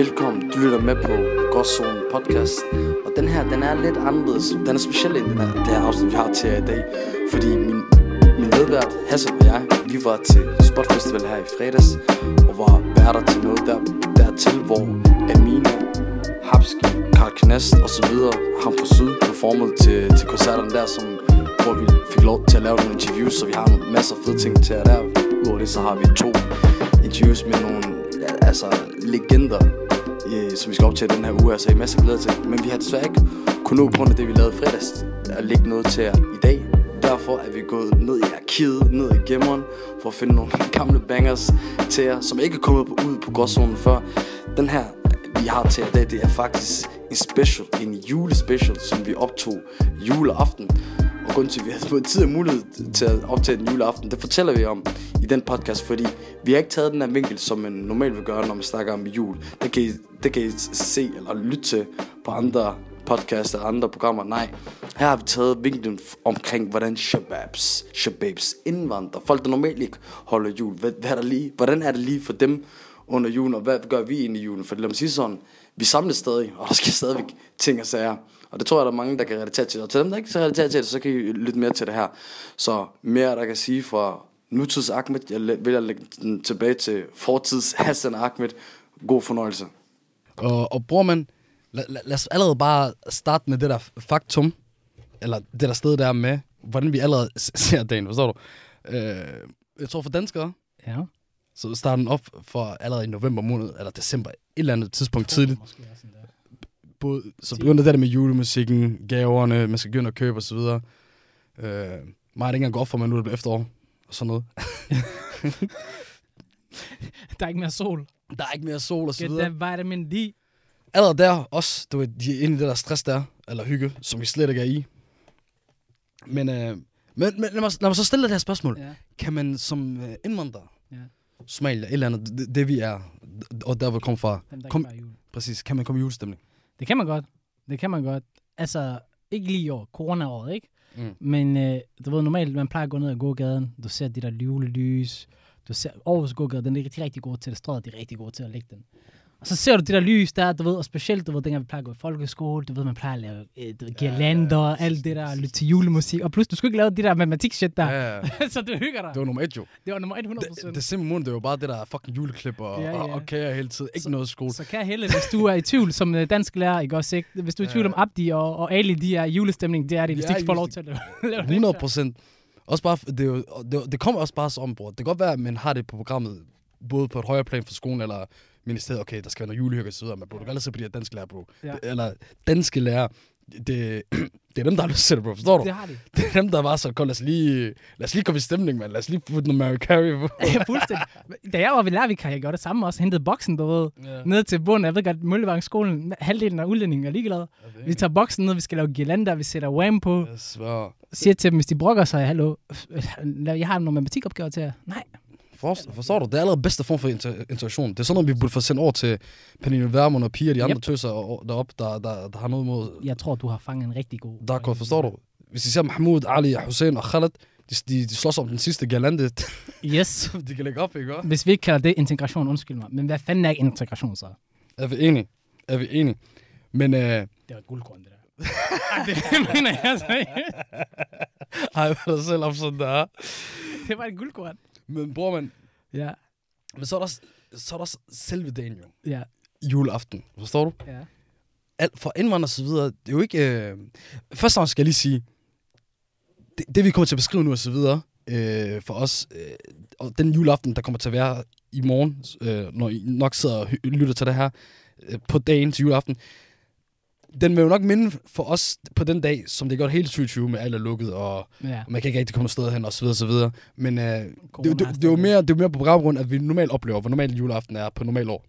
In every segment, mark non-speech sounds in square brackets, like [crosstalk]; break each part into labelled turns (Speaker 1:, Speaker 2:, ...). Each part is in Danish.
Speaker 1: Velkommen, du lytter med på Gråzonen podcast. Og den her, den er lidt anderledes. Den er speciel end den her, det her afsnit, vi har til jer i dag. Fordi min, min medvært, Hassan og jeg Vi var til Spot Festival her i fredags Og var værter til noget der, dertil Hvor Amina, Hapski, Karl Knast og så videre Ham fra Syd performede til, til koncerterne der som, Hvor vi fik lov til at lave nogle interviews Så vi har nogle masser af fede ting til jer der. Udover det så har vi to interviews med nogle altså legender øh, som vi skal optage den her uge, altså i masse glæde til. Men vi har desværre ikke kunnet nå på grund af det, vi lavede fredags, at lægge noget til jer i dag. Derfor er vi gået ned i arkivet, ned i gemmeren, for at finde nogle [laughs] gamle bangers til jer, som ikke er kommet på, ud på gråzonen før. Den her, vi har til jer i dag, det er faktisk en special, en julespecial, som vi optog juleaften grund til, at vi har fået tid og mulighed til at optage den juleaften, det fortæller vi om i den podcast, fordi vi har ikke taget den her vinkel, som man normalt vil gøre, når man snakker om jul. Det kan I, det kan I se eller lytte til på andre podcasts eller andre programmer. Nej, her har vi taget vinklen omkring, hvordan shababs, shababs indvandrer, folk der normalt ikke holder jul, hvad, hvad er der lige, hvordan er det lige for dem under julen, og hvad gør vi ind i julen? For lad mig sige sådan, vi samles stadig, og der skal stadigvæk ting og sager. Og det tror jeg, der er mange, der kan relatere til. Og til dem, der ikke kan relatere til det, så kan I lytte mere til det her. Så mere, der kan sige fra nutids Ahmed. Jeg vil at lægge den tilbage til fortids Hassan Ahmed. God fornøjelse.
Speaker 2: Og, og bror man, lad, lad, lad os allerede bare starte med det der faktum, eller det der sted der med, hvordan vi allerede [laughs] ser dagen, forstår du? Øh, jeg tror for danskere,
Speaker 3: Ja.
Speaker 2: så starter den op for allerede i november måned, eller december, et eller andet tidspunkt tidligt.
Speaker 3: Måske
Speaker 2: Både, så begynder det der med julemusikken, gaverne, man skal begynde at købe osv. Øh, mig er det ikke engang godt for mig, nu det blevet efterår, og sådan noget. [laughs]
Speaker 3: Der er ikke mere sol.
Speaker 2: Der er ikke mere sol og så
Speaker 3: Get
Speaker 2: videre.
Speaker 3: that vitamin D.
Speaker 2: Allerede der også, du ved, de er inde i det der stress der, eller hygge, som vi slet ikke er i. Men, øh, men, men lad, mig, lad mig så stille det her spørgsmål.
Speaker 3: Ja.
Speaker 2: Kan man som øh, indvandrer,
Speaker 3: Ja.
Speaker 2: Somalia, et eller andet, det, det vi er, og der vi kommer fra,
Speaker 3: Dem, der
Speaker 2: Kom- præcis, kan man komme i julestemning?
Speaker 3: Det kan man godt. Det kan man godt. Altså, ikke lige i år. Corona-året, ikke?
Speaker 2: Mm.
Speaker 3: Men øh, du ved, normalt, man plejer at gå ned ad gågaden. Du ser de der julelys. Du ser Aarhus gågade, den er rigtig, rigtig god til det. Strøget, de er rigtig gode til at lægge den. Og så ser du de der lys der, du ved, og specielt, du ved, dengang vi plejer at gå i folkeskole, du ved, man plejer at lave øh, du ved, girlander og alt det der, lytte til julemusik. Og plus, du skulle ikke lave de der matematik-shit der.
Speaker 2: Ja, ja. [laughs]
Speaker 3: så du hygger dig.
Speaker 2: Det var nummer et jo.
Speaker 3: Det var nummer 100
Speaker 2: Det, det simple måned, det var bare det der fucking juleklip og,
Speaker 3: Ja,
Speaker 2: ja,
Speaker 3: ja.
Speaker 2: ja. og, og kager hele tiden. Ikke
Speaker 3: Så-
Speaker 2: noget skole.
Speaker 3: Så kære Helle, hvis du er i tvivl som øh, dansk lærer, ikke også, ikke? Hvis du er i tvivl
Speaker 2: Ja.
Speaker 3: om Abdi og, og Ali, de er julestemning, det er de, hvis
Speaker 2: De
Speaker 3: de
Speaker 2: er
Speaker 3: ikke får lov til at lave [laughs] lave det.
Speaker 2: 100 procent. Også bare, det, er jo, det, det kommer også bare så om, bror. Det kan godt være, at man har det på programmet, både på et højere plan for skolen, eller ministeriet, okay, der skal være noget julehygge og så videre, men bro, du kan aldrig se på de her danske lærer, bro.
Speaker 3: Ja.
Speaker 2: Eller danske lærer, det, [clears throat] det er dem, der har lyst til det, bro. Forstår du?
Speaker 3: Det har de. [laughs]
Speaker 2: Det er dem, der var så, kom, lad os lige, lad os lige komme i stemning, man. Lad os lige putte noget Mary Carey på.
Speaker 3: Ja, fuldstændig. Da jeg var ved lærervikar, jeg gjorde det samme også. Hentede boksen, du ved,
Speaker 2: Ja.
Speaker 3: ned til bunden. Jeg ved godt, Møllevangsskolen, halvdelen af udlændingen er ligeglad. Vi tager boksen ned, vi skal lave girlander, vi sætter wham på.
Speaker 2: Jeg.
Speaker 3: Siger til dem, hvis de brokker sig, hallo, jeg har nogle matematikopgaver til jer. Nej.
Speaker 2: Forstår, forstår du? Det er allerede bedste form for inter- interaktion. Det er sådan noget, vi burde få sendt over til Pernille Vermund og Pia og de andre
Speaker 3: Yep.
Speaker 2: tøser deroppe, der, der, der har noget imod
Speaker 3: Jeg tror, du har fanget en rigtig god...
Speaker 2: Der godt, forstår du? Hvis I ser Mahmoud, Ali, Hussein og Khaled, de, de, de slås om den sidste galante, [laughs]
Speaker 3: Yes. [laughs]
Speaker 2: de kan lægge op, ikke?
Speaker 3: Hvis vi ikke kalder det integration, undskyld mig. Men hvad fanden er integration så?
Speaker 2: Er vi enige? Er vi enige? Men, øh, [laughs]
Speaker 3: Det var et guldkorn, det der. Det mener jeg altså ikke.
Speaker 2: ej, hvad der selv om sådan der.
Speaker 3: Det var et guldkorn.
Speaker 2: Men bror, man,
Speaker 3: Ja,
Speaker 2: men så er der, også- så er der også selve dagen jo.
Speaker 3: ja,
Speaker 2: Juleaften, forstår du?
Speaker 3: ja.
Speaker 2: Alt for indvandrere og så videre, det er jo ikke... Øh... Først og fremmest skal jeg lige sige, det, det vi kommer til at beskrive nu og så videre, øh, for os, øh, og den juleaften, der kommer til at være i morgen, øh, når I nok sidder og lytter til det her, øh, på dagen til juleaften, den vil jo nok minde for os på den dag, som det gjorde hele 2020 med alt er lukket, og
Speaker 3: ja.
Speaker 2: man kan ikke rigtig komme noget sted hen, og så videre, og så videre. Men øh, det, det, det,
Speaker 3: er
Speaker 2: det, er jo mere, det er jo mere på baggrund, at vi normalt oplever, hvor normalt juleaften er på normal år.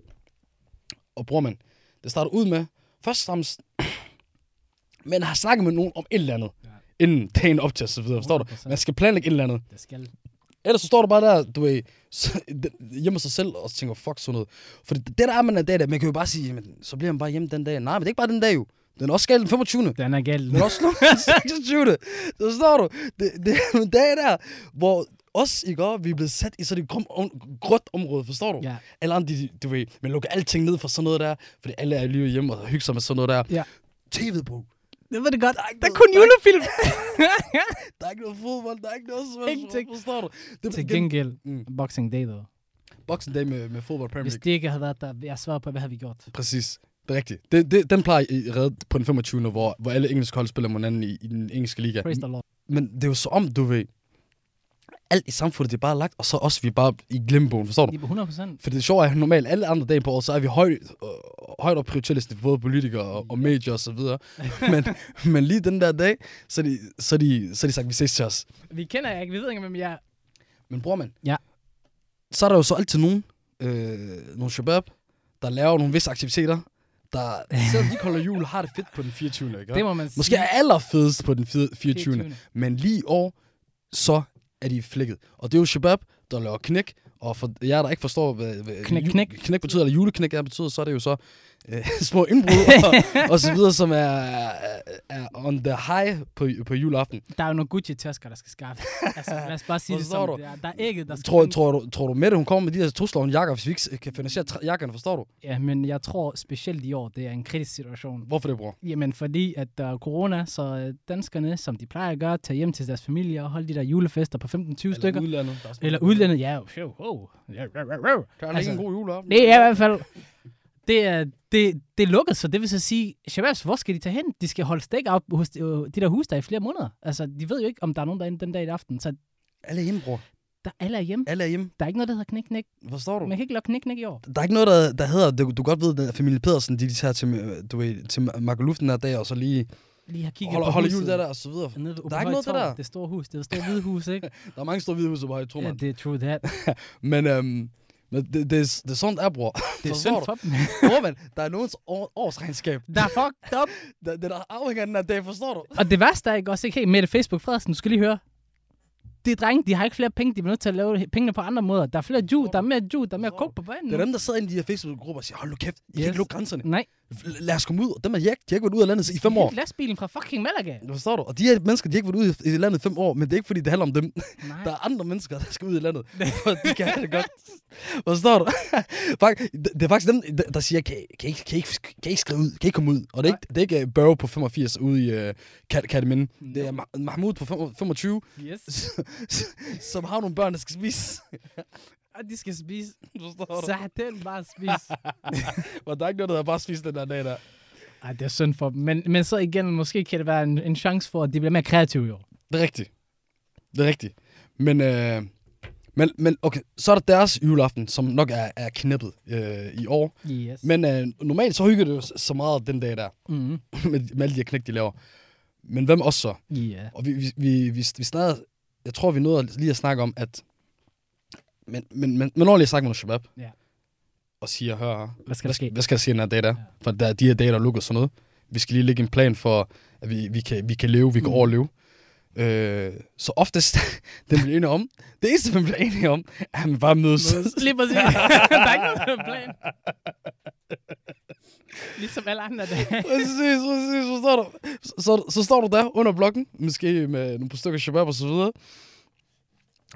Speaker 2: Og bror man, det starter ud med, først og fremmest, [coughs] man har snakket med nogen om et eller andet,
Speaker 3: Ja.
Speaker 2: inden dagen op til, og så videre, forstår du?
Speaker 3: 100%.
Speaker 2: Man skal planlægge et eller andet.
Speaker 3: Det skal...
Speaker 2: Ellers så står du bare der, du ved, hjemme sig selv, og tænker, fuck sådan noget. For det, der er man en dag der, man kan jo bare sige, jamen, så bliver man bare hjemme den dag. Nej, men det er ikke bare den dag jo. Den er også galt den 25.
Speaker 3: Den er galt.
Speaker 2: Den er også den [laughs] 26. Så står du. Det, det er en dag der, hvor os, ikke også, vi er blevet sat i sådan et grum, om, område, forstår du?
Speaker 3: Ja.
Speaker 2: Alle andre, de, du ved, man lukker alting ned for sådan noget der, fordi alle er lige hjemme og hygger sig med sådan noget der.
Speaker 3: Ja.
Speaker 2: TV'et, bro.
Speaker 3: Det var det godt. Der er kun
Speaker 2: der er ikke-
Speaker 3: julefilm. [laughs]
Speaker 2: Der er ikke noget fodbold, der er ikke noget
Speaker 3: Ingenting.
Speaker 2: forstår du? Det
Speaker 3: Til
Speaker 2: er
Speaker 3: gengæld,
Speaker 2: Mm.
Speaker 3: Boxing Day, dog.
Speaker 2: Boxing Day med, med fodbold Premier
Speaker 3: Hvis
Speaker 2: League.
Speaker 3: det ikke havde været der, jeg svarer på, hvad havde vi gjort?
Speaker 2: Præcis. Det er rigtigt. Det, det, den plejer I redde på den 25. hvor, hvor alle engelske hold spiller mod hinanden i, i den engelske liga.
Speaker 3: Praise the Lord.
Speaker 2: Men det er jo så om, du ved, alt i samfundet, det er bare lagt, og så også vi er bare i glembogen, forstår du?
Speaker 3: I 100 procent.
Speaker 2: For det sjove er, at normalt alle andre dage på året, så er vi højt, øh, højt op prioritetsliste for både politikere og, og medier og så videre. [laughs] men, men lige den der dag, så er de, så er de, så er de sagt, vi ses til os.
Speaker 3: Vi kender jer ikke, vi ved ikke, hvem jeg er.
Speaker 2: Men bror man,
Speaker 3: Ja.
Speaker 2: så er der jo så altid nogen, øh, nogle shabab, der laver nogle visse aktiviteter, der selvom de holder jul, har det fedt på den 24. Ikke?
Speaker 3: Det må man sige.
Speaker 2: Måske er allerfedest på den fire- 24.
Speaker 3: 24..
Speaker 2: Men lige i år, så er de flækket. Og det er jo shabab, der laver knæk. Og for jer, der ikke forstår, hvad, hvad
Speaker 3: Knæk,
Speaker 2: ju-
Speaker 3: knæk.
Speaker 2: knæk betyder, eller juleknæk er betyder, så er det jo så øh, [laughs] små indbrud og, og så videre, som er, er, er on the high på, på juleaften.
Speaker 3: Der er jo nogle Gucci-tasker, der skal skaffe. altså, lad os bare sige det som
Speaker 2: du?
Speaker 3: det er. Der er ikke, der skal
Speaker 2: Tror,
Speaker 3: findes.
Speaker 2: tror, du, tror du med det, hun kommer med de her trusler jakker, hvis vi ikke kan finansiere jakkerne, forstår du?
Speaker 3: Ja, men jeg tror specielt i år, det er en kritisk situation.
Speaker 2: Hvorfor det, bror?
Speaker 3: Jamen, fordi at der er corona, så øh, danskerne, som de plejer at gøre, tager hjem til deres familie og holde de der julefester på 15-20 stykker.
Speaker 2: udlandet. Er
Speaker 3: Eller udlandet, ja. jo, oh. Ja.
Speaker 2: Kan han
Speaker 3: Altså,
Speaker 2: en god juleaften?
Speaker 3: Det er i hvert fald... Det er, det, det er lukket, så det vil så sige, Shababs, hvor skal de tage hen? De skal holde stik op hos de, øh, de der hus der i flere måneder. Altså, de ved jo ikke, om der er nogen derinde den dag i aften. Så
Speaker 2: Alle er hjemme, bror.
Speaker 3: der alle er hjemme.
Speaker 2: Alle er hjemme.
Speaker 3: Der er ikke noget, der hedder knik-knik.
Speaker 2: Forstår du?
Speaker 3: Man kan ikke lave knik-knik i år.
Speaker 2: Der er ikke noget, der, der hedder, du, du godt ved, at familie Pedersen, de, de tager til, øh, du ved, til Marco Luften der dag, og så lige
Speaker 3: Lige har kigget
Speaker 2: holder,
Speaker 3: på
Speaker 2: holder
Speaker 3: huset.
Speaker 2: jul der, der, og så videre.
Speaker 3: Nede
Speaker 2: Der er ikke noget, det der.
Speaker 3: Torv. Det store hus. Det er det store hvide hus, ikke? [laughs]
Speaker 2: Der er mange store hvide huse på Høje, tror
Speaker 3: ja,
Speaker 2: man.
Speaker 3: det er true that. [laughs]
Speaker 2: Men, øhm, men det, det, er, det er sådan, det er, bror.
Speaker 3: Det er synd for dem. [laughs]
Speaker 2: Bror, man, der er nogens år, årsregnskab.
Speaker 3: Der er fucked up.
Speaker 2: Der, det der afhænger af den her dag, forstår du?
Speaker 3: Og det værste er ikke også ikke, hey, Mette Facebook Frederiksen, du skal lige høre. De drenge, de har ikke flere penge, de er nødt til at lave pengene på andre måder. Der er flere ju, der er mere ju, der er mere coke på banen.
Speaker 2: Det er dem, der sidder inde i de her Facebook-grupper og siger, hold nu kæft, I kan
Speaker 3: Yes.
Speaker 2: ikke lukke grænserne.
Speaker 3: Nej,
Speaker 2: lad os komme ud. Og dem er jeg, de har ikke været ud af landet i fem år.
Speaker 3: Lastbilen fra fucking Malaga.
Speaker 2: Du forstår du? Og de her mennesker, de har ikke været ude i landet i fem år, men det er ikke, fordi det handler om dem.
Speaker 3: Nej.
Speaker 2: Der er andre mennesker, der skal ud i landet, for de kan have det godt. Forstår du? Det er faktisk dem, der- siger, kan, kan, I, kan, ikke- kan ikke skrive ud? Kan ikke komme ud? Og det er ikke, det er ikke uh, Børge på 85 ude i uh, Kat Kataminde. Det er Ma- Mahmoud på fem- 25,
Speaker 3: Yes. [laughs]
Speaker 2: som har nogle børn, der skal spise. [laughs]
Speaker 3: De skal spise. [laughs]
Speaker 2: Forstår du?
Speaker 3: Den bare spise. [laughs]
Speaker 2: Og der er ikke noget, der hedder bare spise den der dag der.
Speaker 3: Ej, det er synd for dem. Men, men så igen, måske kan det være en, en chance for, at de bliver mere kreative i år.
Speaker 2: Det er rigtigt. Det er rigtigt. Men, øh, men, men okay, så er der deres juleaften, som nok er, er knippet øh, i år.
Speaker 3: Yes.
Speaker 2: Men øh, normalt så hygger det jo så- meget den dag der,
Speaker 3: Mm-hmm. [laughs]
Speaker 2: med, med alle de her knæk, de laver. Men hvem også så?
Speaker 3: Ja.
Speaker 2: Og vi, vi, vi, vi, vi snakkede, jeg tror, vi nåede lige at snakke om, at men, men, men, men når lige at snakke med shabab,
Speaker 3: Ja.
Speaker 2: og siger, hør her,
Speaker 3: Hvad skal der ske?
Speaker 2: hvad skal der ske den dag der? For der er de her dage, der er lukket sådan noget. Vi skal lige lægge en plan for, at vi, vi, kan, vi kan leve, vi kan
Speaker 3: Mm.
Speaker 2: overleve. Øh, så oftest, [laughs] det bliver enige om, det eneste, man bliver enige om, er, at man bare mødes.
Speaker 3: Lige præcis. [laughs] der er ikke noget plan. ligesom alle andre dage. [laughs]
Speaker 2: præcis, præcis, så står, du, så, så, så står du der under blokken, måske med nogle stykker shabab og så videre.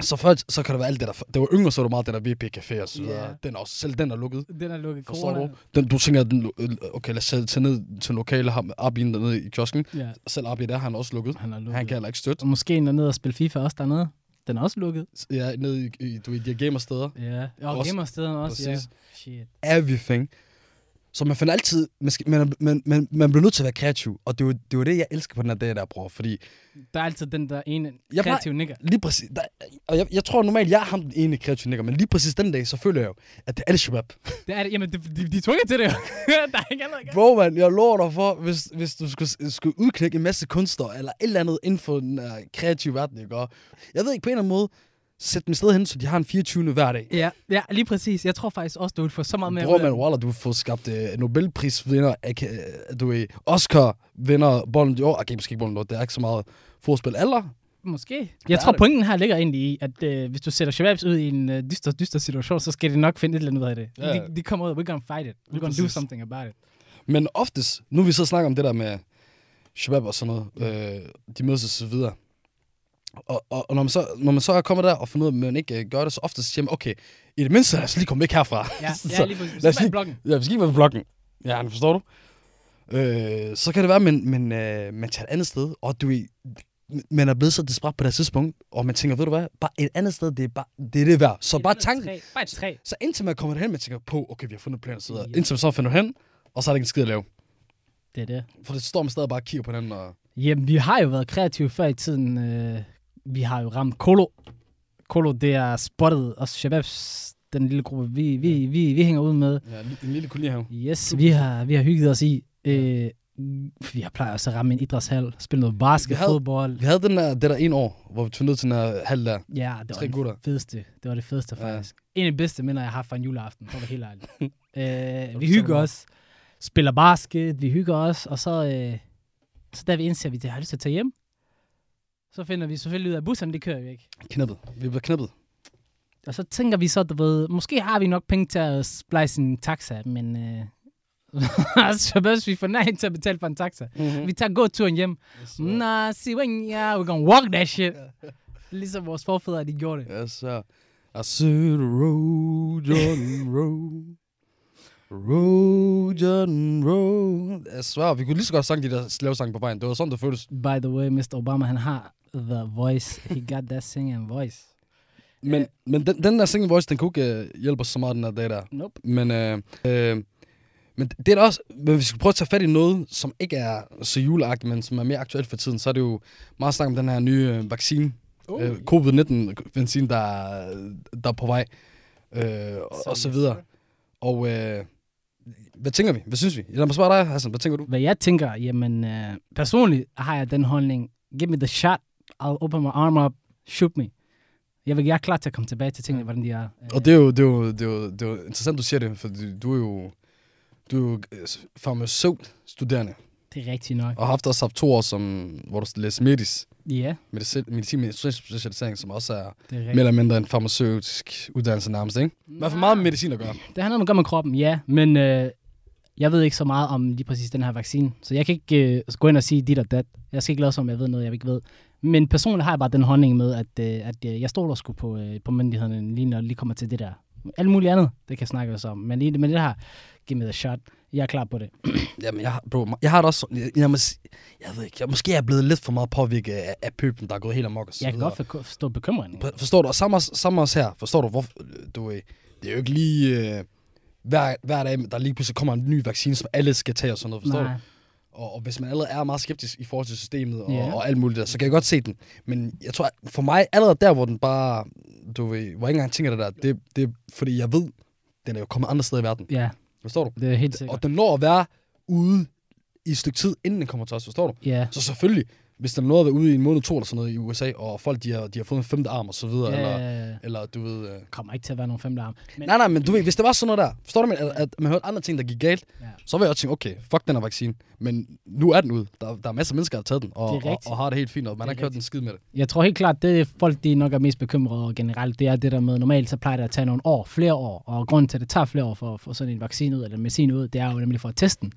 Speaker 2: Så først, så kan det være alt det der, det var yngre, så var det meget det der VP Café og så.
Speaker 3: Ja.
Speaker 2: Den er også, selv den er lukket.
Speaker 3: Den er lukket
Speaker 2: Forstår
Speaker 3: corona.
Speaker 2: du? Den, du tænker, den, okay, lad os tage, ned til lokale, ham, Abin dernede i kiosken.
Speaker 3: Ja,
Speaker 2: Selv Abi der, han er også lukket.
Speaker 3: han er lukket.
Speaker 2: Han kan heller ikke støtte.
Speaker 3: Og måske en ned og spille FIFA også dernede. Den er også lukket.
Speaker 2: Ja, nede i, i du ved, de her gamersteder.
Speaker 3: Ja. Og
Speaker 2: Også-
Speaker 3: gamerstederne også, ja. Shit.
Speaker 2: Everything. Så man finder altid, man, skal, man, man, man, man bliver nødt til at være kreativ. Og det er jo det, er jo det jeg elsker på den her dag der, bror. Fordi
Speaker 3: Der er altid den der ene
Speaker 2: Jeg
Speaker 3: kreative nigger.
Speaker 2: lige præcis, der, og jeg, jeg tror normalt, jeg er ham den ene kreative nigger, men lige præcis den dag, så føler jeg jo, at det er alle shabab.
Speaker 3: Det er det. Jamen, de, de, de er tvunget til det jo. [laughs] der er ikke andet.
Speaker 2: Bro, man, jeg lover dig for, hvis, hvis du skulle, skulle udknække en masse kunster, eller et eller andet inden for den uh, kreative verden, ikke? Og jeg ved ikke, på en eller anden måde, sæt dem sted hen, så de har en 24. hver dag.
Speaker 3: Ja, ja, lige præcis. Jeg tror faktisk også, du vil få så meget mere
Speaker 2: Bror, man. Wallah, du fået skabt uh, Nobelprisvinder, uh, du er Oscar-vinder, Bolden d'Or. Okay, måske ikke Bolden d'Or, det er ikke så meget forspil. Eller?
Speaker 3: Måske. Jeg tror,
Speaker 2: det.
Speaker 3: pointen her ligger egentlig i, at øh, hvis du sætter Shababs ud i en øh, dyster, dyster situation, så skal de nok finde et eller andet ud af det.
Speaker 2: Ja.
Speaker 3: De, de kommer ud, we're gonna fight it. We're
Speaker 2: Lige
Speaker 3: gonna do something about it.
Speaker 2: Men oftest, nu vi så snakker om det der med shabab og sådan noget, øh, de mødes og så videre. Og, og, og når, man så, når man så er kommet der og fundet ud af, at man ikke øh, gør det, så ofte så siger man, okay, i det mindste lad os lige komme væk herfra.
Speaker 3: Ja, [laughs]
Speaker 2: Så-
Speaker 3: ja lige præcis.
Speaker 2: lad os lige-
Speaker 3: blokken.
Speaker 2: Ja, vi skal ikke være på blokken. Ja, men forstår du? Øh, så kan det være, at man, man, øh, man tager et andet sted, og du man er blevet så desperat på det tidspunkt, og man tænker, ved du hvad, bare et andet sted, det er, bare, det, er det værd. Så
Speaker 3: Et
Speaker 2: bare tanken,
Speaker 3: træ. Bare et træ.
Speaker 2: så indtil man kommer derhen, man tænker på, okay, vi har fundet planer så videre.
Speaker 3: Ja.
Speaker 2: Indtil man så finder hen, og så er der ikke en skid at lave.
Speaker 3: Det er det.
Speaker 2: For det står man stadig bare og kigger på hinanden, og
Speaker 3: Jamen, vi har jo været kreative før i tiden. Øh, vi har jo ramt Kolo. Kolo, det er spottet, og Shababs, den lille gruppe, vi, vi, vi, vi hænger ud med.
Speaker 2: ja, en, lille kolonihave.
Speaker 3: Yes, vi har, vi har hygget os i. Øh, vi har plejer også at ramme en idrætshal, spille noget basket,
Speaker 2: Vi havde-
Speaker 3: fodbold.
Speaker 2: Vi havde den der, det der en år, hvor vi tog ned til den her halv der.
Speaker 3: Ja, det var
Speaker 2: Tre
Speaker 3: det
Speaker 2: gutter.
Speaker 3: fedeste. Det var det fedeste,
Speaker 2: Ja.
Speaker 3: faktisk. En af de bedste minder, jeg har fra en juleaften, for at helt ærlig. [laughs] øh, vi hygger os, spiller basket, vi hygger os, og så, øh, så da vi indser, at vi har lyst til at tage hjem, så finder vi selvfølgelig ud af, at busserne, de kører jo ikke.
Speaker 2: Knippet. Vi blev knippet.
Speaker 3: Og så tænker vi så, du ved, måske har vi nok penge til at splice en taxa, men øh, [laughs] så behøver vi får nej til at betale for en taxa.
Speaker 2: Mm-hmm.
Speaker 3: Vi tager gåturen hjem. Nah, see when yeah, we're gonna walk that shit. [laughs] Ligesom vores forfædre, de gjorde det.
Speaker 2: Yes, sir. I said, row, Jordan, row. Row, Jordan, row. Jeg svær, vi kunne lige så godt sange de der slavesange på vejen. Det var sådan, det føltes.
Speaker 3: By the way, Mr. Obama, han har the voice. He got that singing voice. [laughs]
Speaker 2: Men, men den, den der singing voice, den kunne ikke uh, hjælpe os så meget den her dag der.
Speaker 3: Nope.
Speaker 2: Men, øh, øh, men det er også, men hvis vi skal prøve at tage fat i noget, som ikke er så juleagtigt, men som er mere aktuelt for tiden, så er det jo meget snak om den her nye øh, vaccine.
Speaker 3: Oh.
Speaker 2: Øh, Covid-19-vaccine, der, er- der er på vej. Øh, og, og så videre. Og øh, hvad tænker vi? Hvad synes vi? Lad mig spørge dig, Hassan. Hvad tænker du?
Speaker 3: Hvad jeg tænker, jamen, øh, personligt har jeg den holdning, give me the shot, I'll open my arm up, shoot me. Jeg, vil, jeg er klar til at komme tilbage til tingene, hvordan de er.
Speaker 2: Og det er jo, det er jo, det er jo, det er jo interessant, du siger det, for du, du er jo, du er jo øh, farmaceut-studerende,
Speaker 3: det er rigtigt nok.
Speaker 2: og har haft også haft to år, som, hvor du læste medis,
Speaker 3: Ja,
Speaker 2: medicin, medicin med specialisering, som også er
Speaker 3: er
Speaker 2: mere eller mindre en farmaceutisk uddannelse nærmest, ikke? I hvert fald meget med medicin at gøre.
Speaker 3: Det har noget at gøre med kroppen, ja. Men øh, jeg ved ikke så meget om lige præcis den her vaccine. Så jeg kan ikke øh, gå ind og sige dit og dat. Jeg skal ikke lade som, jeg ved noget, jeg ikke ved. Men personligt har jeg bare den holdning med, at, øh, at øh, jeg stoler sgu på, øh, på myndighederne, lige når det lige kommer til det der. Alt muligt andet, det kan snakke os om. Men lige med det her, give me the shot. Jeg er klar på det. [clears throat]
Speaker 2: Jamen, jeg, har- bro, jeg har det også jeg, jeg, må, jeg ved ikke, jeg, måske er jeg blevet lidt for meget påvirket af, af pøben, der er gået helt amok og så
Speaker 3: Jeg kan
Speaker 2: videre.
Speaker 3: godt for- forstå bekymringen.
Speaker 2: For- Forstår du? Og samme, samme også her. Forstår du? Hvor, du øh, det er jo ikke lige... Øh, hver, hver dag, der lige pludselig kommer en ny vaccine, som alle skal tage og sådan noget. Forstår
Speaker 3: Nej.
Speaker 2: du? Og, og hvis man allerede er meget skeptisk i forhold til systemet og,
Speaker 3: Ja.
Speaker 2: og alt muligt der, så kan jeg godt se den. Men jeg tror, for mig, allerede der, hvor den bare... Du ved, hvor jeg ikke engang tænker det der, det, det er fordi, jeg ved, den er jo kommet andre steder i verden.
Speaker 3: Ja,
Speaker 2: Forstår du?
Speaker 3: det er helt sikkert.
Speaker 2: Og den når at være ude i et stykke tid, inden den kommer til os. Forstår du?
Speaker 3: Ja,
Speaker 2: Så selvfølgelig, hvis den nåede at være ude i en måned to eller sådan noget i USA, og folk de har, de har fået en femte arm og så videre,
Speaker 3: ja,
Speaker 2: eller,
Speaker 3: ja, ja.
Speaker 2: eller du ved... Øh,
Speaker 3: kommer ikke til at være nogen femte arm. Men,
Speaker 2: Nej, nej, men du ved, hvis det var sådan noget der, forstår du, at, at man hørte andre ting, der gik galt,
Speaker 3: Ja.
Speaker 2: så vil jeg også tænke, okay, fuck den her vaccine, men nu er den ud. Der, der er masser af mennesker, der har taget den, og,
Speaker 3: er
Speaker 2: og, og, har det helt fint, og man har
Speaker 3: er rigtigt.
Speaker 2: den skid med det.
Speaker 3: Jeg tror helt klart, det folk de nok er mest bekymrede over generelt, det er det der med, normalt så plejer det at tage nogle år, flere år, og grunden til, at det tager flere år for at få sådan en vaccine ud, eller en medicin ud, det er jo nemlig for at teste den.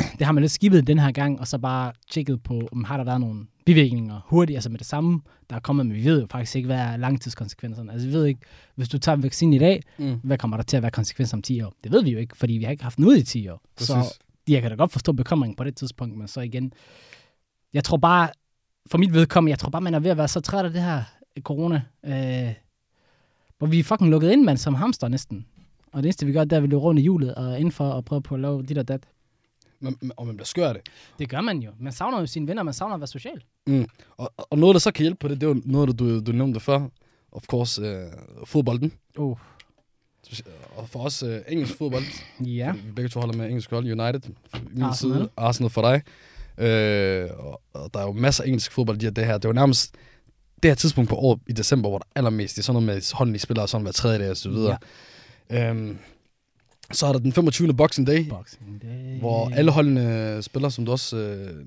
Speaker 3: [clears throat] Det har man lidt skibet den her gang, og så bare tjekket på, om har der været nogle bivirkninger hurtigt, altså med det samme, der er kommet, men vi ved jo faktisk ikke, hvad er langtidskonsekvenserne. Altså vi ved ikke, hvis du tager en vaccine i dag,
Speaker 2: Mm.
Speaker 3: hvad kommer der til at være konsekvenser om 10 år? Det ved vi jo ikke, fordi vi har ikke haft den ud i 10 år. Så
Speaker 2: Præcis.
Speaker 3: jeg kan da godt forstå bekymringen på det tidspunkt, men så igen, jeg tror bare, for mit vedkommende, jeg tror bare, man er ved at være så træt af det her corona, øh, hvor vi er fucking lukket ind, mand, som hamster næsten. Og det eneste, vi gør, det er, at vi løber rundt i hjulet og indenfor og prøver på at lave dit og dat.
Speaker 2: Men- og man bliver skør af det.
Speaker 3: Det gør man jo. Man savner jo sine venner, man savner at være social.
Speaker 2: Og, og noget, der så kan hjælpe på det, det er jo noget, du, du nævnte før, of course, øh, fodbolden. Speci- Og for os øh, engelsk fodbold,
Speaker 3: Ja.
Speaker 2: vi begge to holder med engelsk hold, United, min
Speaker 3: Arsenal.
Speaker 2: side, Arsenal for dig. Øh, og, og der er jo masser af engelsk fodbold, de her, det her. Det er jo nærmest det her tidspunkt på året i december, hvor der er allermest, det er sådan noget med hånden i spiller, sådan hver tredje dag og så videre. Ja. Øhm, så er der den 25. Boxing Day,
Speaker 3: Boxing Day.
Speaker 2: hvor alle holdene spiller, som du også... Øh,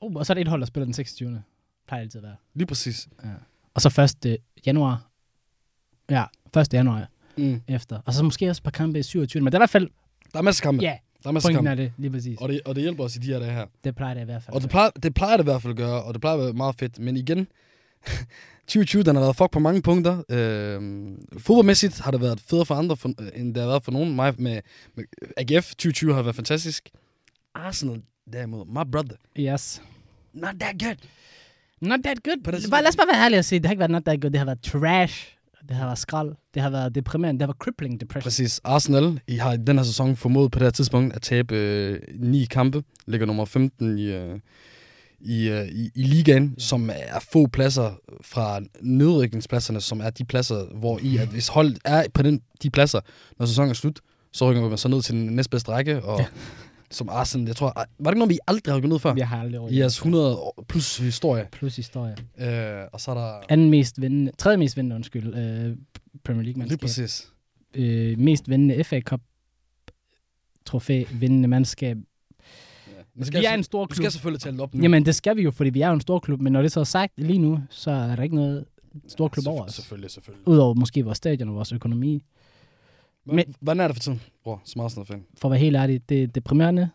Speaker 3: Oh, og så er der et hold, der spiller den 26. Plejer altid at være.
Speaker 2: lige præcis.
Speaker 3: Og så 1. januar. Ja, 1. januar
Speaker 2: Mm.
Speaker 3: efter. Og så måske også et par kampe i 27. Men det er i hvert fald,
Speaker 2: Der er masser af kampe.
Speaker 3: ja,
Speaker 2: Der er masser
Speaker 3: pointen
Speaker 2: kampe.
Speaker 3: er det, lige præcis.
Speaker 2: Og det, og det hjælper os i de her dage her.
Speaker 3: Det plejer det i hvert fald.
Speaker 2: Og det plejer, det plejer det i hvert fald at gøre, og det plejer at være meget fedt. Men igen, 2020, den har været fuck på mange punkter. Øh, fodboldmæssigt har det været federe for andre, for, øh, end det har været for nogen. Mig med, med AGF 2020 har været fantastisk. Arsenal derimod, my brother,
Speaker 3: Yes.
Speaker 2: not that good.
Speaker 3: Not that good. Bare, lad os bare være ærlige og sige, det har ikke været not that good. Det har været trash. Det har været skrald. Det har været deprimerende. Det har været crippling depression.
Speaker 2: Præcis. Arsenal I har i den her sæson formået på det her tidspunkt at tabe øh, ni kampe. Ligger nummer 15 i, øh, i, øh, i, i ligaen, som er få pladser fra nedrykningspladserne, som er de pladser, hvor I, at hvis hold er på den, de pladser, når sæsonen er slut, så rykker man så ned til den næstbedste række, og ja. som Arsenal, jeg tror, var det ikke noget, vi aldrig har gået ned før?
Speaker 3: Vi har aldrig
Speaker 2: I jeres 100 år plus historie.
Speaker 3: Plus historie.
Speaker 2: Øh, og så er der...
Speaker 3: Anden mest vindende, tredje mest vindende, undskyld, øh, Premier League
Speaker 2: Lige
Speaker 3: mandskab.
Speaker 2: præcis.
Speaker 3: Øh, mest vindende FA Cup trofæ, vindende mandskab.
Speaker 2: Ja. Men
Speaker 3: Vi er en stor
Speaker 2: Du
Speaker 3: klub.
Speaker 2: skal selvfølgelig det op nu.
Speaker 3: Jamen, det skal vi jo, fordi vi er jo en stor klub, men når det så er sagt lige nu, så er der ikke noget stor klub over
Speaker 2: Selvfø-
Speaker 3: os.
Speaker 2: Selvfølgelig, selvfølgelig.
Speaker 3: Udover måske vores stadion og vores økonomi.
Speaker 2: Men, hvordan er det for tiden, bror, som Arsenal-fan?
Speaker 3: For at være helt ærlig, det er deprimerende.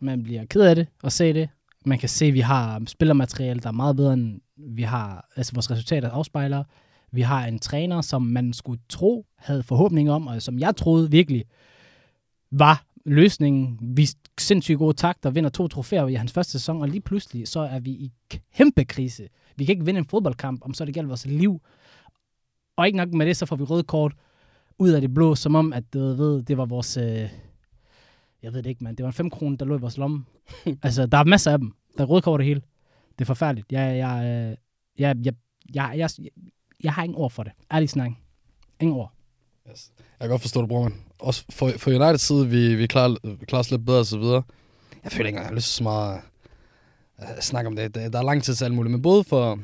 Speaker 3: Man bliver ked af det at se det. Man kan se, at vi har spillermateriale, der er meget bedre end vi har, altså vores resultater afspejler. Vi har en træner, som man skulle tro havde forhåbninger om, og som jeg troede virkelig var løsningen. Vi er sindssygt gode takter, vinder to trofæer i hans første sæson, og lige pludselig så er vi i kæmpe krise. Vi kan ikke vinde en fodboldkamp, om så det gælder vores liv. Og ikke nok med det, så får vi røde kort ud af det blå, som om, at du ved, det var vores... Øh, jeg ved det ikke, mand. Det var en 5 kroner, der lå i vores lomme. [laughs] altså, der er masser af dem. Der er røde kort det hele. Det er forfærdeligt. Jeg, jeg, øh, jeg, jeg, jeg, jeg, jeg, jeg har ingen ord for det. Ærlig snak. Ingen ord.
Speaker 2: Yes. Jeg kan godt forstå det, bror, man. Også for, for United side, vi, vi klarer, vi klarer os lidt bedre og så videre. Jeg føler ikke engang, jeg har lyst til så meget at at snakke om det. Der, er lang tid til alt muligt. Men både for,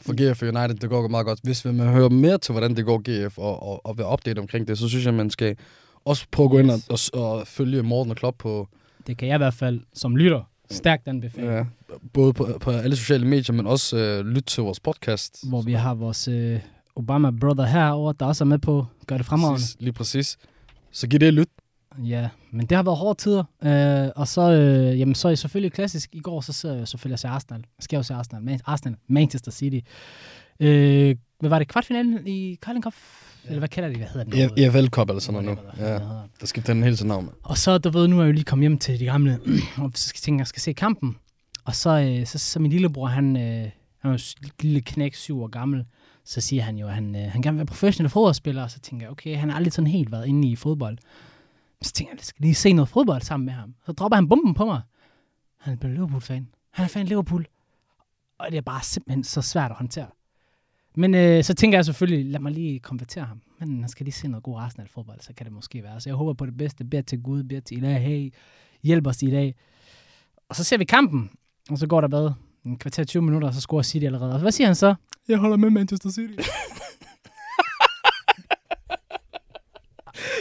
Speaker 2: for GF og United, det går meget godt. Hvis vi vil høre mere til, hvordan det går GF og, og, og være update omkring det, så synes jeg, man skal også prøve at gå ind og, og, og følge Morten og Klopp på,
Speaker 3: Det kan jeg i hvert fald som lytter stærkt anbefale.
Speaker 2: ja, både på, på alle sociale medier, men også øh, lytte til vores podcast.
Speaker 3: Hvor vi har vores øh, Obama brother herover der også er med på. Gør det fremragende.
Speaker 2: Præcis, lige præcis. Så giv det et lyt.
Speaker 3: Ja, men det har været hårde tider. Øh, og så, øh, jamen, så er det selvfølgelig klassisk. I går så sidder jeg selvfølgelig og ser Arsenal. Jeg skal jo se Arsenal. Man- Arsenal, Manchester City. Øh, hvad var det? Kvartfinalen i Carling Cup? Ja. Eller hvad kalder de? Hvad hedder den?
Speaker 2: I, EFL Cup eller sådan noget nu. Ja, der skifter den hele til navn.
Speaker 3: Og så, du ved, nu er jeg jo lige kommet hjem til de gamle, [clears throat] og så skal jeg tænke, jeg skal se kampen. Og så, øh, så, så min lillebror, han, øh, han er jo lille knæk, syv år gammel, så siger han jo, at han, øh, han gerne vil være professionel fodboldspiller, og så tænker jeg, okay, han har aldrig sådan helt været inde i fodbold. Så tænker jeg, jeg skal lige se noget fodbold sammen med ham. Så dropper han bomben på mig. Han er Liverpool-fan. Han er fan af Liverpool. Og det er bare simpelthen så svært at håndtere. Men øh, så tænker jeg selvfølgelig, lad mig lige konvertere ham. Men han skal lige se noget god Arsenal-fodbold, så kan det måske være. Så jeg håber på det bedste. Bed til Gud, bed til Ilah, hey, hjælp os i dag. Og så ser vi kampen, og så går der hvad? En kvarter 20 minutter, og så scorer City allerede. Og hvad siger han så? Jeg holder med Manchester City.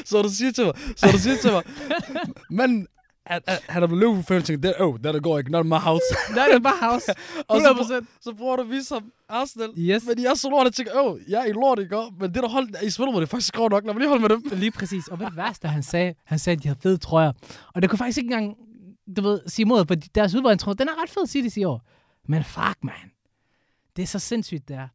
Speaker 2: Så du siger til mig, så du siger til mig, men han, han, han er blevet løbet for tænker, det, oh, det der går ikke, not in my house.
Speaker 3: Nej, det er bare house.
Speaker 2: og så,
Speaker 3: 100%.
Speaker 2: så prøver du at vise ham Arsenal.
Speaker 3: Yes.
Speaker 2: Men jeg er så lort, at tænker, oh, jeg er i lort, ikke? Men det der hold, I spiller mod, det er faktisk godt nok. Lad mig lige holde med dem.
Speaker 3: Lige præcis. Og hvad det værste, han sagde? Han sagde, at de har fede trøjer. Og det kunne faktisk ikke engang, du ved, sige imod, for deres udvejningstrøje, den er ret fed, City i år. Men fuck, man. Det er så sindssygt, det er.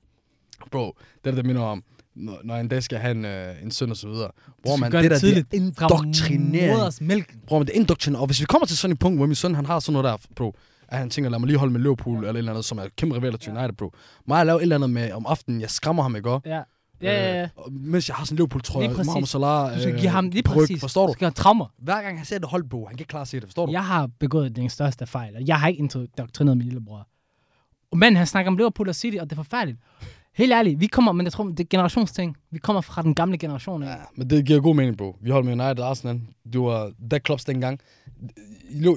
Speaker 2: Bro, det er det, der minder om, når, når en dag skal have en, øh, en søn og så videre. Bror,
Speaker 3: skal
Speaker 2: man, det,
Speaker 3: det
Speaker 2: der, det er
Speaker 3: tidligt.
Speaker 2: Indoktrinering. Bror, men det er indoktrinering. Og hvis vi kommer til sådan et punkt, hvor min søn, han har sådan noget der, bro, at han tænker, lad mig lige holde med Liverpool, eller et eller andet, som er kæmpe rivaler til United, bro. Mig at lave et eller andet med om aftenen, jeg skræmmer ham, ikke?
Speaker 3: Ja. Ja, ja, ja.
Speaker 2: Øh, mens jeg har sådan en Liverpool-trøje. Mohamed Salah,
Speaker 3: Du skal
Speaker 2: øh,
Speaker 3: give ham lige præcis.
Speaker 2: forstår du?
Speaker 3: Du skal have traumer.
Speaker 2: Hver gang han ser det hold på, han kan ikke klare at se det, forstår du?
Speaker 3: Jeg har begået den største fejl, og jeg har ikke indoktrineret min lillebror. Men han snakker om Liverpool og City, og det er forfærdeligt. Helt ærligt, vi kommer, men jeg tror, det er generationsting. Vi kommer fra den gamle generation.
Speaker 2: Ja, men det giver god mening, bro. Vi holder med United og Arsenal. Du var that clubs dengang.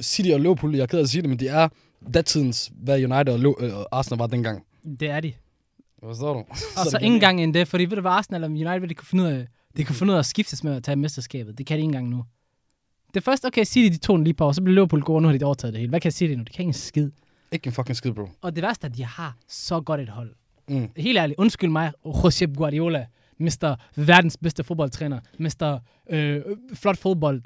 Speaker 2: City og Liverpool, jeg er ked af at sige det, men det er datidens, hvad United og, Lo- øh, og Arsenal var dengang.
Speaker 3: Det er de.
Speaker 2: Forstår du? [laughs]
Speaker 3: Og så
Speaker 2: det
Speaker 3: ingen
Speaker 2: giver
Speaker 3: gang end det, fordi ved du hvad Arsenal og United, hvad de kunne finde ud af, de kunne finde ud af at skiftes med at tage mesterskabet. Det kan de ikke engang nu. Det første, okay, City, de tog den lige på, og så blev Liverpool gode, og nu har de overtaget det hele. Hvad kan det nu? De kan ikke en skid.
Speaker 2: Ikke en fucking skid, bro.
Speaker 3: Og det værste er, at de har så godt et hold.
Speaker 2: Mm.
Speaker 3: Helt ærligt, undskyld mig, Josep Guardiola, Mr. verdens bedste fodboldtræner, Mr. Øh, flot fodbold.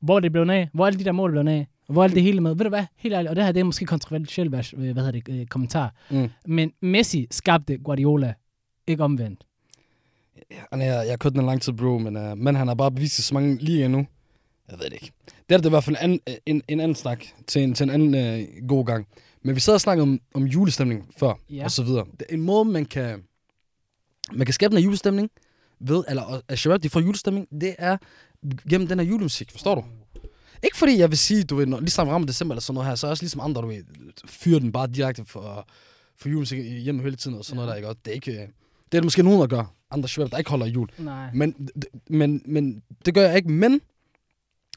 Speaker 3: Hvor er det blevet af? Hvor er alle de der mål blevet af? Hvor er det hele med? Ved du hvad? Helt ærligt. Og det her det er måske kontroversielt, hvad, hvad hedder det, øh, kommentar.
Speaker 2: Mm.
Speaker 3: Men Messi skabte Guardiola. Ikke omvendt.
Speaker 2: Han er, jeg har kørt den en lang tid, bro, men, uh, men han har bare bevist så mange lige endnu. Jeg ved det ikke. Det er det i hvert fald en, anden- en, en anden snak til en, til en anden uh, god gang. Men vi sad og snakkede om, om julestemning før,
Speaker 3: Ja.
Speaker 2: og så videre. Det er en måde, man kan, man kan skabe den her julestemning ved, eller at Shabab, de får julestemning, det er gennem den her julemusik, forstår du? Ikke fordi jeg vil sige, du ved, når, ligesom rammer december eller sådan noget her, så er jeg også ligesom andre, du ved, fyrer den bare direkte for, for julemusik hjemme hele tiden og sådan noget der, ikke? Og det er ikke, det er det måske nogen, der gør. Andre Shabab, der ikke holder jul.
Speaker 3: Nej.
Speaker 2: Men, men, men det gør jeg ikke, men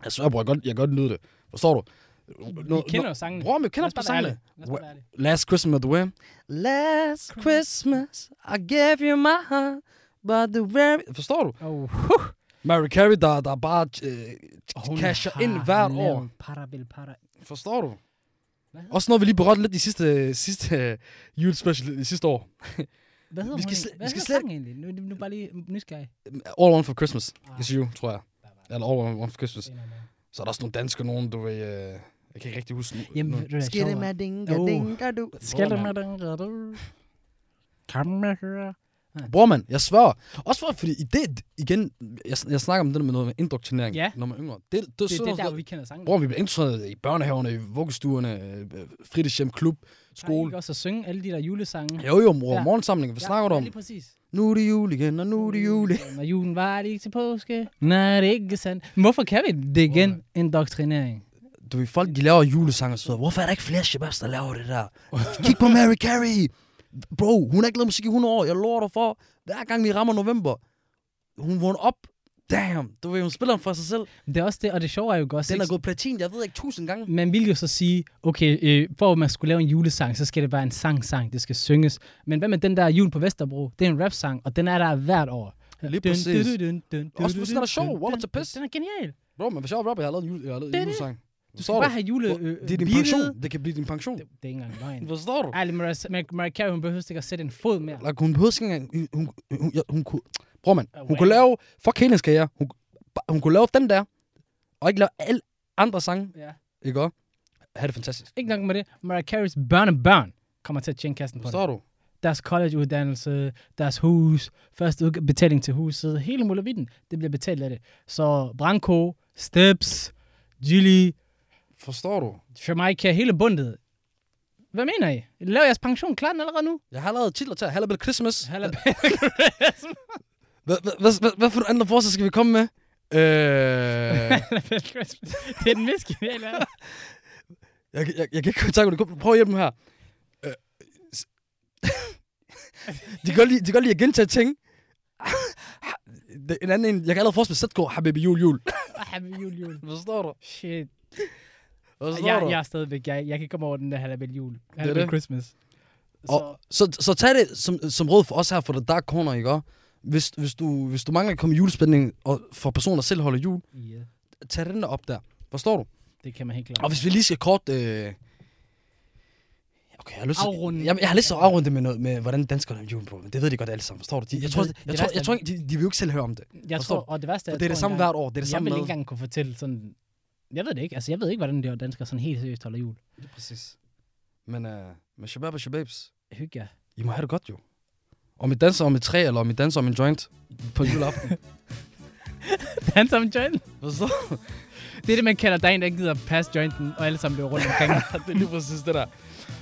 Speaker 2: jeg svær, bror, jeg godt, jeg godt nyde det. Forstår du?
Speaker 3: Vi kender jo sangene.
Speaker 2: Bror, men jeg kender på sangene. Last Christmas the Way. Last Christmas, I gave you my heart, but the very... Forstår du?
Speaker 3: Oh,
Speaker 2: Mary Carey, der, der bare øh, casher ind hvert år.
Speaker 3: Para bil para.
Speaker 2: Forstår du?
Speaker 3: Hvad?
Speaker 2: Også noget, vi lige berørte lidt i sidste, sidste øh, julespecial i sidste år. [laughs]
Speaker 3: Hvad hedder
Speaker 2: Vi skal
Speaker 3: hun? Hvad
Speaker 2: vi skal
Speaker 3: hedder
Speaker 2: slet-
Speaker 3: sangen egentlig? Nu, nu, bare lige nysgerrig.
Speaker 2: All I Want for Christmas.
Speaker 3: Ah.
Speaker 2: Is you, tror jeg. Eller All I Want for Christmas. Så er der også nogle danske nogen, du ved... Øh, jeg kan ikke rigtig huske.
Speaker 3: Jamen,
Speaker 2: nu.
Speaker 3: er sjovt, hva'?
Speaker 2: dinga
Speaker 3: Oh.
Speaker 2: dinga du.
Speaker 3: Skal
Speaker 2: mand.
Speaker 3: med den? du? Kom med her.
Speaker 2: Bror, mand, jeg svær. Også for, fordi i det, igen, jeg, jeg snakker om det der med noget med indoktrinering,
Speaker 3: Ja.
Speaker 2: når man er yngre. Det, det, det,
Speaker 3: Det,
Speaker 2: sådan
Speaker 3: det er der, vi kender sangen.
Speaker 2: Bror, vi bliver introduceret i børnehaverne, i vuggestuerne, øh, fritidshjem, klub,
Speaker 3: Skole.
Speaker 2: skole.
Speaker 3: Ikke også at synge alle de der julesange.
Speaker 2: Jo, jo, bror,
Speaker 3: Ja.
Speaker 2: ja. morgensamlinger, hvad snakker du
Speaker 3: ja,
Speaker 2: om?
Speaker 3: lige præcis.
Speaker 2: Nu er det jul igen, og nu er det jul igen.
Speaker 3: Når julen var det ikke til påske. Nej, det er ikke sandt. Men hvorfor kan vi det igen? Indoktrinering.
Speaker 2: Du ved, folk, de laver julesange og så. Hvorfor er der ikke flere shababs, der laver det der? Kig på Mary Carey. Bro, hun har ikke lavet musik i 100 år. Jeg lover dig for, hver gang vi rammer november, hun vågner op. Damn, du ved, hun spiller den for sig selv.
Speaker 3: Det er også det, og det sjove er jo godt.
Speaker 2: Den er gået platin, jeg ved ikke, tusind gange.
Speaker 3: Man vil jo så sige, okay, øh, for at man skulle lave en julesang, så skal det være en sang-sang, det skal synges. Men hvad med den der Jul på Vesterbro? Det er en rap-sang, og den er der hvert år.
Speaker 2: Lige præcis. Også hvis den er sjov,
Speaker 3: dun,
Speaker 2: Waller
Speaker 3: dun,
Speaker 2: til pis.
Speaker 3: Den er genial.
Speaker 2: Bro, men hvis jeg var rapper, jeg har lavet en, julesang.
Speaker 3: Du skal bare have jule... Øh,
Speaker 2: Det er din
Speaker 3: beatet.
Speaker 2: pension. Det kan blive din pension.
Speaker 3: Det, det er ikke engang løgn.
Speaker 2: Forstår du?
Speaker 3: Ærligt, Mariah, Mar- Mariah Carey, hun behøver ikke at sætte en fod mere.
Speaker 2: Like, hun behøver ikke engang... Hun, hun, hun, hun, hun kunne... Bror, man. Hun kunne lave... Fuck hendes karriere. Hun, hun kunne lave den der, og ikke lave alle andre sange.
Speaker 3: Ja.
Speaker 2: Ikke også? Ha' det fantastisk.
Speaker 3: Ikke nok med det. Mariah Careys børnebørn kommer til at tjene kassen på det.
Speaker 2: Forstår du?
Speaker 3: Deres collegeuddannelse, deres hus, første betaling til huset, hele muligheden, det bliver betalt af det. Så Branko, Steps, Gilly,
Speaker 2: Forstår du?
Speaker 3: Jamaica, hele bundet. Hvad mener I? Laver jeres pension klar allerede nu?
Speaker 2: Jeg har lavet titler til Hallabell Christmas.
Speaker 3: Hallo. [laughs]
Speaker 2: Hvad, hvad, for andre forslag skal vi komme med? Øh, jeg,
Speaker 3: det er den mest geniale [laughs]
Speaker 2: jeg, jeg, jeg kan ikke kontakte dig. Prøv at hjælpe mig her. Øh, [laughs] de kan godt lide, de kan godt lide at gentage ting. En anden en. Jeg kan allerede forestille mig, sæt gå, habibi jul, jul.
Speaker 3: Happy jul, jul.
Speaker 2: Forstår du?
Speaker 3: Shit.
Speaker 2: Forstår
Speaker 3: Jeg,
Speaker 2: du?
Speaker 3: jeg er stadigvæk, jeg, jeg kan komme over den der Halabel jul. Halabel
Speaker 2: det.
Speaker 3: Christmas. Så,
Speaker 2: Og, så, så tag det som, som råd for os her for The Dark Corner, ikke også? Hvis, hvis, du, hvis du mangler at komme i julespænding, og for personer, der selv holder jul,
Speaker 3: yeah,
Speaker 2: tag den der op der. Forstår du?
Speaker 3: det kan man helt klart.
Speaker 2: Og hvis vi lige skal kort... Øh... Okay, jeg har lyst.
Speaker 3: Afrunde.
Speaker 2: Jeg, jeg har lyst til at afrunde det med, noget, med hvordan danskerne har jul på. Men det ved de godt alle sammen, forstår du? De, jeg,
Speaker 3: Det
Speaker 2: tror, jeg, tror, jeg tror ikke, de, de vil jo ikke selv høre om det.
Speaker 3: Jeg
Speaker 2: Forstår
Speaker 3: tror, og det værste er, jeg
Speaker 2: det er det
Speaker 3: tror
Speaker 2: samme hvert år. Det er det
Speaker 3: Jeg
Speaker 2: samme
Speaker 3: vil
Speaker 2: med.
Speaker 3: ikke engang kunne fortælle sådan... Jeg ved det ikke. Altså, jeg ved ikke, hvordan de danskere sådan helt seriøst holder jul.
Speaker 2: Lige præcis. Men uh, med shabab og shababs,
Speaker 3: Hygge jer.
Speaker 2: I må have det godt jo. Om I danser om et træ, eller om I danser om en joint på juleaften. [laughs]
Speaker 3: Danser om jointen.
Speaker 2: Forstår du?
Speaker 3: Det er det, man kalder, der er en, der gider passe jointen, og alle sammen løber rundt omkring. [laughs]
Speaker 2: det er lige præcis det der.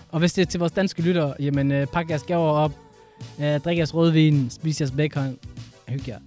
Speaker 3: og hvis det er til vores danske lyttere, jamen, øh, pak jeres gaver op, øh, drik jeres rødvin, spis jeres bacon, hygge jer.